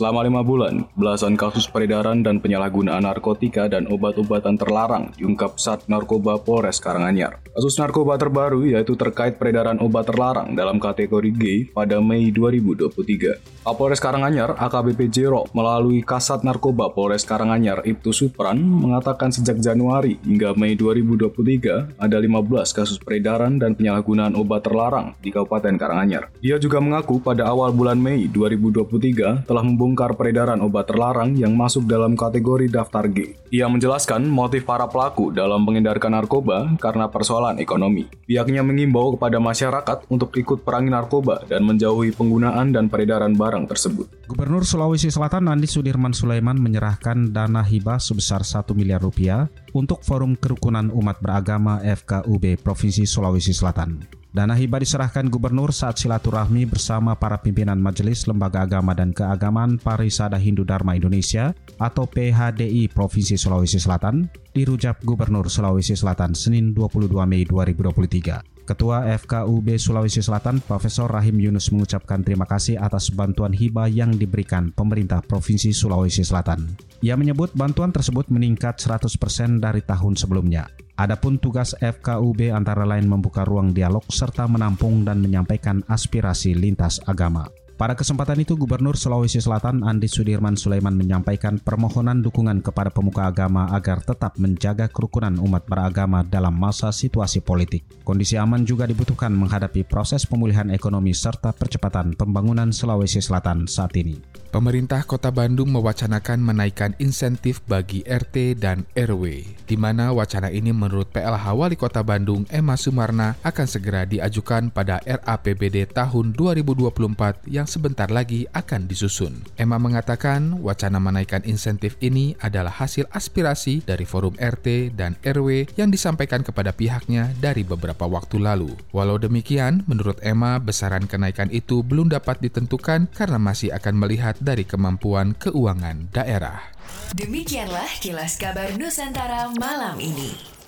Selama lima bulan, belasan kasus peredaran dan penyalahgunaan narkotika dan obat-obatan terlarang diungkap Sat Narkoba Polres Karanganyar. Kasus narkoba terbaru yaitu terkait peredaran obat terlarang dalam kategori G pada Mei 2023. Kapolres Karanganyar AKBP Jero melalui Kasat Narkoba Polres Karanganyar Ibtu Supran mengatakan sejak Januari hingga Mei 2023 ada 15 kasus peredaran dan penyalahgunaan obat terlarang di Kabupaten Karanganyar. Dia juga mengaku pada awal bulan Mei 2023 telah membongkar peredaran obat terlarang yang masuk dalam kategori daftar G. Ia menjelaskan motif para pelaku dalam mengedarkan narkoba karena persoalan ekonomi. Pihaknya mengimbau kepada masyarakat untuk ikut perangi narkoba dan menjauhi penggunaan dan peredaran barang barang tersebut. Gubernur Sulawesi Selatan Andi Sudirman Sulaiman menyerahkan dana hibah sebesar 1 miliar rupiah untuk Forum Kerukunan Umat Beragama FKUB Provinsi Sulawesi Selatan. Dana hibah diserahkan gubernur saat silaturahmi bersama para pimpinan Majelis Lembaga Agama dan Keagamaan Parisada Hindu Dharma Indonesia atau PHDI Provinsi Sulawesi Selatan di Rujak Gubernur Sulawesi Selatan Senin 22 Mei 2023. Ketua FKUB Sulawesi Selatan, Profesor Rahim Yunus mengucapkan terima kasih atas bantuan hibah yang diberikan pemerintah Provinsi Sulawesi Selatan. Ia menyebut bantuan tersebut meningkat 100% dari tahun sebelumnya. Adapun tugas FKUB antara lain membuka ruang dialog serta menampung dan menyampaikan aspirasi lintas agama. Pada kesempatan itu, Gubernur Sulawesi Selatan Andi Sudirman Sulaiman menyampaikan permohonan dukungan kepada pemuka agama agar tetap menjaga kerukunan umat beragama dalam masa situasi politik. Kondisi aman juga dibutuhkan menghadapi proses pemulihan ekonomi serta percepatan pembangunan Sulawesi Selatan saat ini. Pemerintah Kota Bandung mewacanakan menaikkan insentif bagi RT dan RW, di mana wacana ini menurut PLH Wali Kota Bandung Emma Sumarna akan segera diajukan pada RAPBD tahun 2024 yang sebentar lagi akan disusun. Emma mengatakan wacana menaikkan insentif ini adalah hasil aspirasi dari forum RT dan RW yang disampaikan kepada pihaknya dari beberapa waktu lalu. Walau demikian, menurut Emma, besaran kenaikan itu belum dapat ditentukan karena masih akan melihat dari kemampuan keuangan daerah. Demikianlah kilas kabar Nusantara malam ini.